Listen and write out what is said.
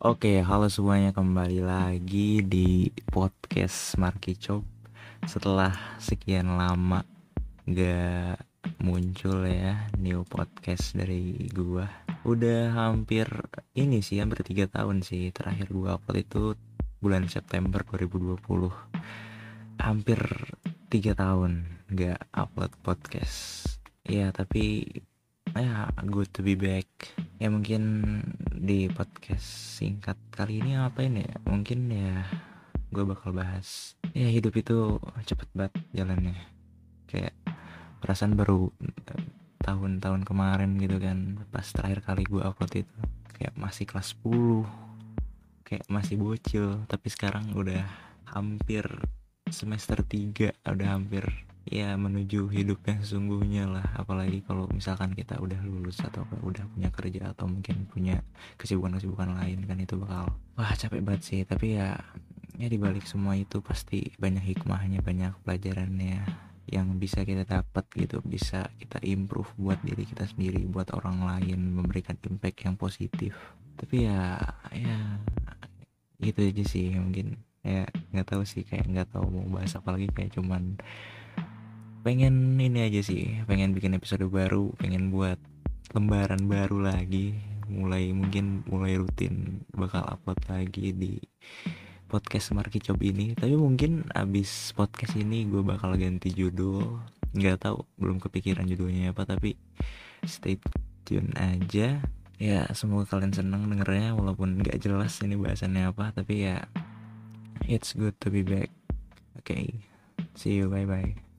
Oke, halo semuanya. Kembali lagi di podcast Marki Chop. Setelah sekian lama gak muncul ya new podcast dari gua Udah hampir ini sih, hampir 3 tahun sih Terakhir gua upload itu bulan September 2020 Hampir 3 tahun gak upload podcast. Ya tapi ya good to be back ya mungkin di podcast singkat kali ini apa ini ya? Mungkin ya gue bakal bahas ya hidup itu cepet banget jalannya. Kayak perasaan baru eh, tahun-tahun kemarin gitu kan pas terakhir kali gue upload itu. Kayak masih kelas 10 kayak masih bocil tapi sekarang udah hampir semester 3 udah hampir ya menuju hidup yang sesungguhnya lah. Apalagi kalau misalkan kita udah lulus atau udah punya kerja atau mungkin punya kesibukan-kesibukan lain kan itu bakal wah capek banget sih. Tapi ya ya dibalik semua itu pasti banyak hikmahnya banyak pelajarannya yang bisa kita dapat gitu. Bisa kita improve buat diri kita sendiri buat orang lain memberikan impact yang positif. Tapi ya ya gitu aja sih mungkin. Ya nggak tahu sih kayak nggak tahu mau bahas apa lagi. Kayak cuman pengen ini aja sih pengen bikin episode baru pengen buat lembaran baru lagi. Mulai mungkin mulai rutin bakal upload lagi di podcast Marki Cob ini. Tapi mungkin abis podcast ini gue bakal ganti judul. Nggak tahu belum kepikiran judulnya apa tapi stay tune aja. Ya semoga kalian seneng dengernya walaupun nggak jelas ini bahasannya apa tapi ya it's good to be back. Okay see you bye bye